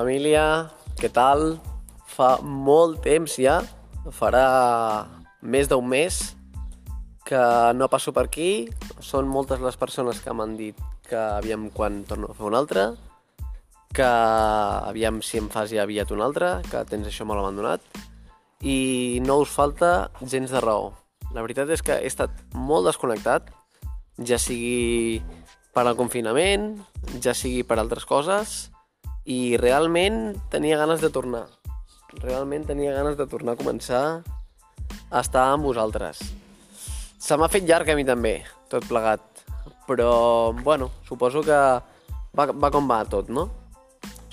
família, què tal? Fa molt temps ja, farà més d'un mes que no passo per aquí. Són moltes les persones que m'han dit que aviam quan torno a fer un altre, que aviam si em fas ja aviat un altre, que tens això molt abandonat, i no us falta gens de raó. La veritat és que he estat molt desconnectat, ja sigui per al confinament, ja sigui per altres coses, i realment tenia ganes de tornar. Realment tenia ganes de tornar a començar a estar amb vosaltres. Se m'ha fet llarg a mi també, tot plegat. Però, bueno, suposo que va, va com va tot, no?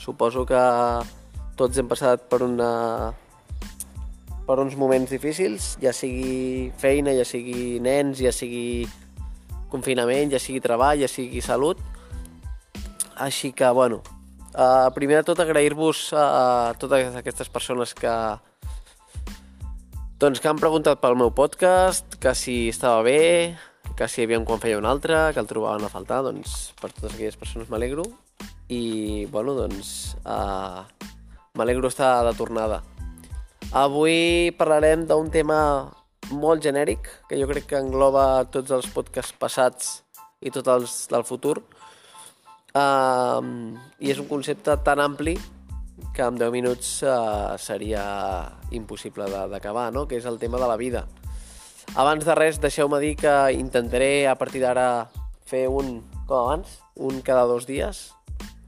Suposo que tots hem passat per una per uns moments difícils, ja sigui feina, ja sigui nens, ja sigui confinament, ja sigui treball, ja sigui salut. Així que, bueno, Uh, primer de tot agrair-vos a totes aquestes persones que doncs que han preguntat pel meu podcast, que si estava bé, que si aviam quan feia un altre, que el trobaven a faltar, doncs per totes aquelles persones m'alegro i bueno, doncs uh, m'alegro estar de tornada. Avui parlarem d'un tema molt genèric, que jo crec que engloba tots els podcasts passats i tots els del futur, Uh, I és un concepte tan ampli que en 10 minuts uh, seria impossible d'acabar, no? que és el tema de la vida. Abans de res, deixeu-me dir que intentaré a partir d'ara fer un, com abans, un cada dos dies,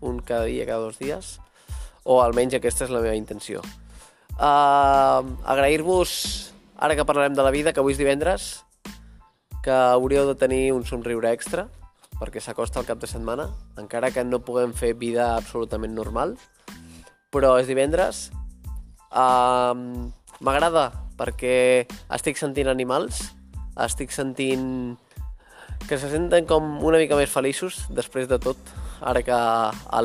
un cada dia, cada dos dies, o almenys aquesta és la meva intenció. Uh, Agrair-vos, ara que parlarem de la vida, que avui és divendres, que hauríeu de tenir un somriure extra, perquè s'acosta el cap de setmana, encara que no puguem fer vida absolutament normal, però és divendres. Um, M'agrada perquè estic sentint animals, estic sentint que se senten com una mica més feliços després de tot, ara que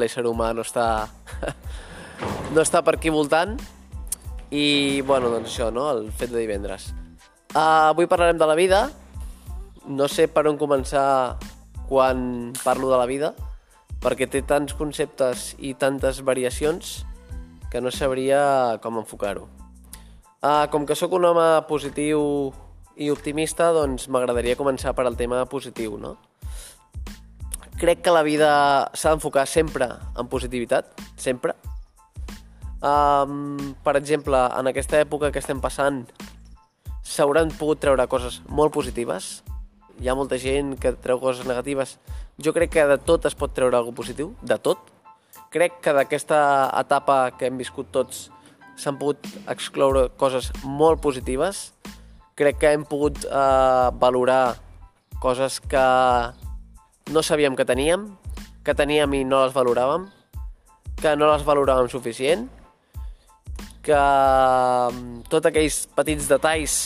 l'ésser humà no està, no està per aquí voltant. I, bueno, doncs això, no?, el fet de divendres. Uh, avui parlarem de la vida. No sé per on començar quan parlo de la vida, perquè té tants conceptes i tantes variacions que no sabria com enfocar-ho. Uh, com que sóc un home positiu i optimista, doncs m'agradaria començar per al tema positiu, no? Crec que la vida s'ha d'enfocar sempre en positivitat, sempre. Um, per exemple, en aquesta època que estem passant, s'hauran pogut treure coses molt positives, hi ha molta gent que treu coses negatives. Jo crec que de tot es pot treure alguna positiu, de tot. Crec que d'aquesta etapa que hem viscut tots s'han pogut excloure coses molt positives. Crec que hem pogut eh, valorar coses que no sabíem que teníem, que teníem i no les valoràvem, que no les valoràvem suficient, que mm, tots aquells petits detalls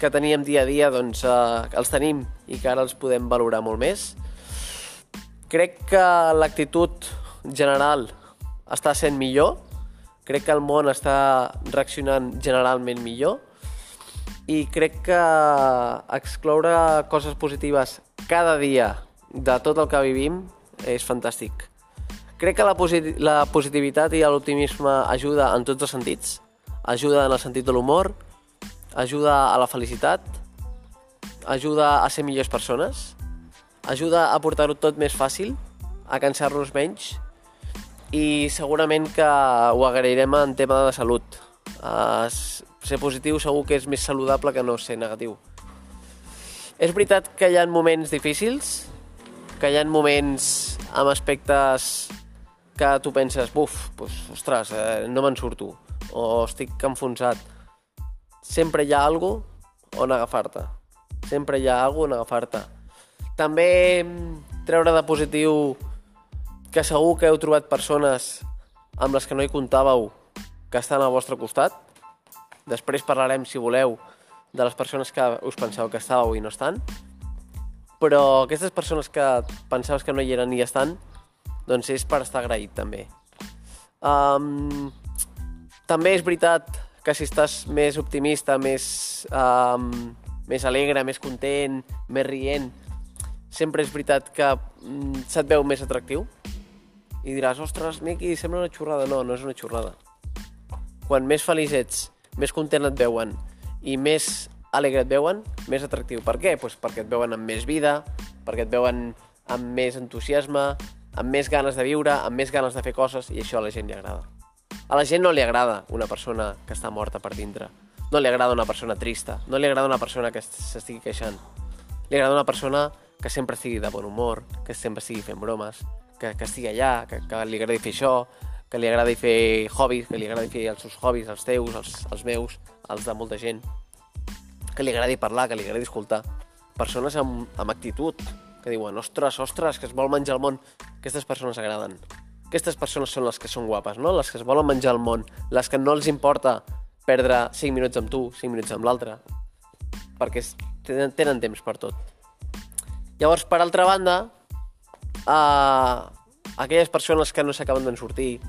que teníem dia a dia doncs, eh, els tenim i que ara els podem valorar molt més. Crec que l'actitud general està sent millor, crec que el món està reaccionant generalment millor i crec que excloure coses positives cada dia de tot el que vivim és fantàstic. Crec que la, posit la positivitat i l'optimisme ajuda en tots els sentits. Ajuda en el sentit de l'humor, ajuda a la felicitat, ajuda a ser millors persones, ajuda a portar-ho tot més fàcil, a cansar-nos menys i segurament que ho agrairem en tema de salut. Uh, ser positiu segur que és més saludable que no ser negatiu. És veritat que hi ha moments difícils, que hi ha moments amb aspectes que tu penses, buf, pues, ostres, eh, no me'n surto, o estic enfonsat sempre hi ha algo on agafar-te. Sempre hi ha algo on agafar-te. També mm, treure de positiu que segur que heu trobat persones amb les que no hi comptàveu que estan al vostre costat. Després parlarem, si voleu, de les persones que us penseu que estàveu i no estan. Però aquestes persones que pensaves que no hi eren i estan, doncs és per estar agraït també. Um, també és veritat que si estàs més optimista, més, um, més alegre, més content, més rient, sempre és veritat que mm, se't veu més atractiu I diràs, ostres, Miqui, sembla una xorrada. No, no és una xorrada. Quan més feliç ets, més content et veuen i més alegre et veuen, més atractiu. Per què? Pues perquè et veuen amb més vida, perquè et veuen amb més entusiasme, amb més ganes de viure, amb més ganes de fer coses, i això a la gent li agrada. A la gent no li agrada una persona que està morta per dintre. No li agrada una persona trista. No li agrada una persona que s'estigui queixant. Li agrada una persona que sempre estigui de bon humor, que sempre estigui fent bromes, que, que estigui allà, que, que li agradi fer això, que li agradi fer hobbies, que li agradi fer els seus hobbies, els teus, els, els meus, els de molta gent, que li agradi parlar, que li agradi escoltar. Persones amb, amb actitud, que diuen, ostres, ostres, que es vol menjar el món. Aquestes persones agraden. Aquestes persones són les que són guapes, no? Les que es volen menjar el món, les que no els importa perdre 5 minuts amb tu, 5 minuts amb l'altre, perquè tenen, tenen temps per tot. Llavors, per altra banda, uh, aquelles persones que no s'acaben d'en sortir,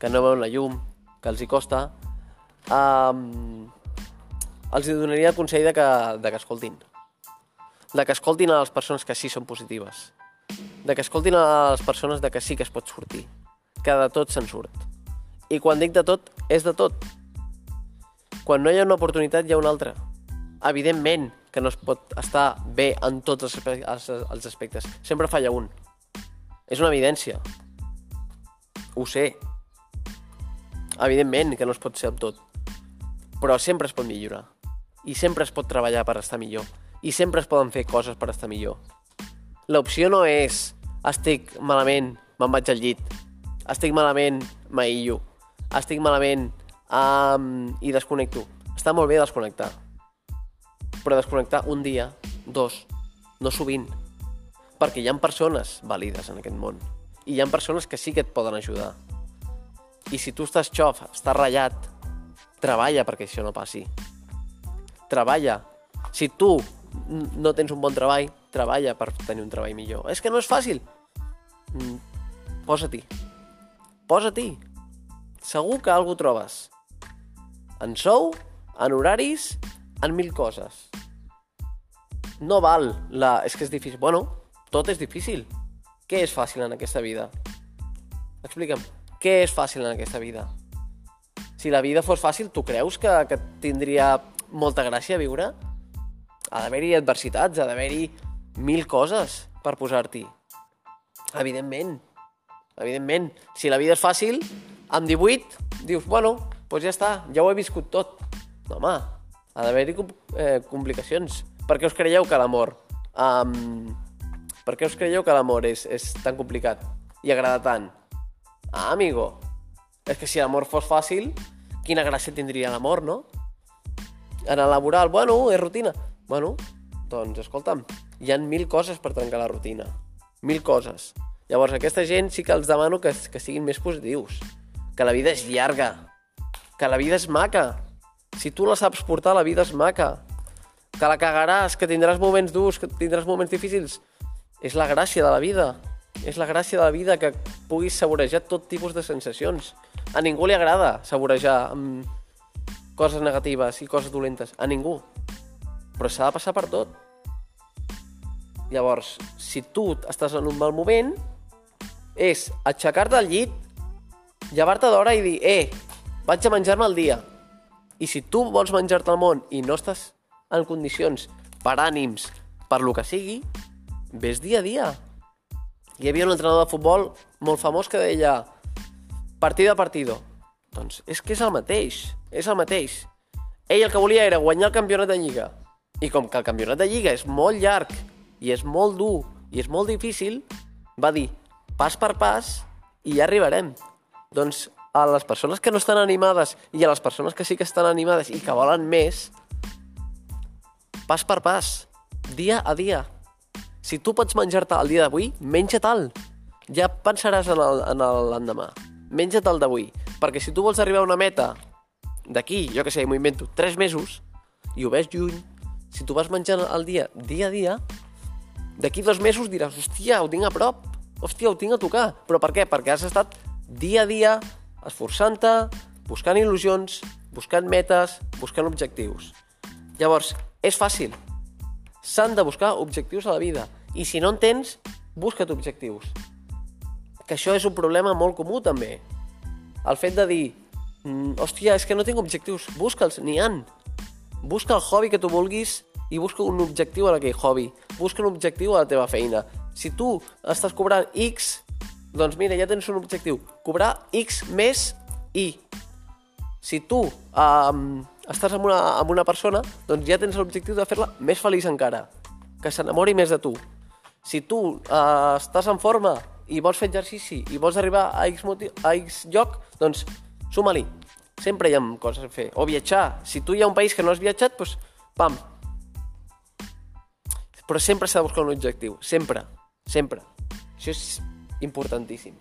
que no veuen la llum, que els hi costa, uh, els donaria el consell de que, de que escoltin. De que escoltin a les persones que sí són positives. De que escoltin a les persones de que sí que es pot sortir. Que de tot se'n surt. I quan dic de tot, és de tot. Quan no hi ha una oportunitat, hi ha una altra. Evidentment que no es pot estar bé en tots els, els aspectes. Sempre falla un. És una evidència. Ho sé. Evidentment que no es pot ser amb tot. Però sempre es pot millorar. I sempre es pot treballar per estar millor. I sempre es poden fer coses per estar millor. L'opció no és estic malament, me'n vaig al llit. Estic malament, m'aïllo. Estic malament um, i desconnecto. Està molt bé desconnectar però desconnectar un dia, dos, no sovint, perquè hi ha persones vàlides en aquest món i hi ha persones que sí que et poden ajudar. I si tu estàs xof, estàs ratllat, treballa perquè això no passi. Treballa. Si tu no tens un bon treball, treballa per tenir un treball millor. És que no és fàcil. Mm, posa-t'hi. Posa-t'hi. Segur que algú trobes. En sou, en horaris, en mil coses no val la... És que és difícil. Bueno, tot és difícil. Què és fàcil en aquesta vida? Explica'm, què és fàcil en aquesta vida? Si la vida fos fàcil, tu creus que, que tindria molta gràcia viure? Ha d'haver-hi adversitats, ha d'haver-hi mil coses per posar-t'hi. Evidentment. Evidentment. Si la vida és fàcil, amb 18 dius, bueno, doncs ja està, ja ho he viscut tot. No, home, ha d'haver-hi eh, complicacions. Per què us creieu que l'amor... Um, per què us creieu que l'amor és, és tan complicat i agrada tant? Ah, amigo, és que si l'amor fos fàcil, quina gràcia tindria l'amor, no? En el laboral, bueno, és rutina. Bueno, doncs, escolta'm, hi han mil coses per trencar la rutina. Mil coses. Llavors, aquesta gent sí que els demano que, que siguin més positius. Que la vida és llarga. Que la vida és maca. Si tu la saps portar, la vida és maca que la cagaràs, que tindràs moments durs, que tindràs moments difícils. És la gràcia de la vida. És la gràcia de la vida que puguis saborejar tot tipus de sensacions. A ningú li agrada saborejar amb coses negatives i coses dolentes. A ningú. Però s'ha de passar per tot. Llavors, si tu estàs en un mal moment, és aixecar-te al llit, llevar-te d'hora i dir, eh, vaig a menjar-me el dia. I si tu vols menjar-te el món i no estàs en condicions per ànims, per lo que sigui, ves dia a dia. Hi havia un entrenador de futbol molt famós que deia partido a partido. Doncs és que és el mateix, és el mateix. Ell el que volia era guanyar el campionat de Lliga. I com que el campionat de Lliga és molt llarg, i és molt dur, i és molt difícil, va dir, pas per pas, i ja arribarem. Doncs a les persones que no estan animades i a les persones que sí que estan animades i que volen més, pas per pas, dia a dia. Si tu pots menjar-te el dia d'avui, menja-te'l. Ja pensaràs en l'endemà. Menja-te'l d'avui. Perquè si tu vols arribar a una meta d'aquí, jo que sé, m'ho invento, 3 mesos, i ho ves lluny, si tu vas menjant el dia, dia a dia, d'aquí dos mesos diràs, hòstia, ho tinc a prop, hòstia, ho tinc a tocar. Però per què? Perquè has estat dia a dia esforçant-te, buscant il·lusions, buscant metes, buscant objectius. Llavors, és fàcil. S'han de buscar objectius a la vida. I si no en tens, busca't objectius. que això és un problema molt comú també. El fet de dir, mm, hòstia, és que no tinc objectius, busca'ls, n'hi han. Busca el hobby que tu vulguis i busca un objectiu a aquell hobby. Busca un objectiu a la teva feina. Si tu estàs cobrant X, doncs mira, ja tens un objectiu. Cobrar X més I. Si tu um, estàs amb una, amb una persona, doncs ja tens l'objectiu de fer-la més feliç encara, que s'enamori més de tu. Si tu uh, estàs en forma i vols fer exercici i vols arribar a X, motiu, a X lloc, doncs suma-li. Sempre hi ha coses a fer. O viatjar. Si tu hi ha un país que no has viatjat, doncs pam. Però sempre s'ha de buscar un objectiu. Sempre. Sempre. Això és importantíssim.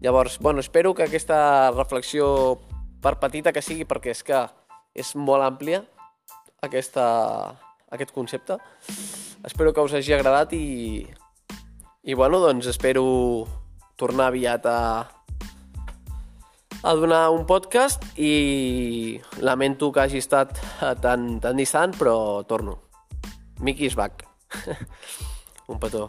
Llavors, bueno, espero que aquesta reflexió, per petita que sigui, perquè és que és molt àmplia aquesta, aquest concepte. Espero que us hagi agradat i, i bueno, doncs espero tornar aviat a, a donar un podcast i lamento que hagi estat tan, tan distant, però torno. Mickey is back. un petó.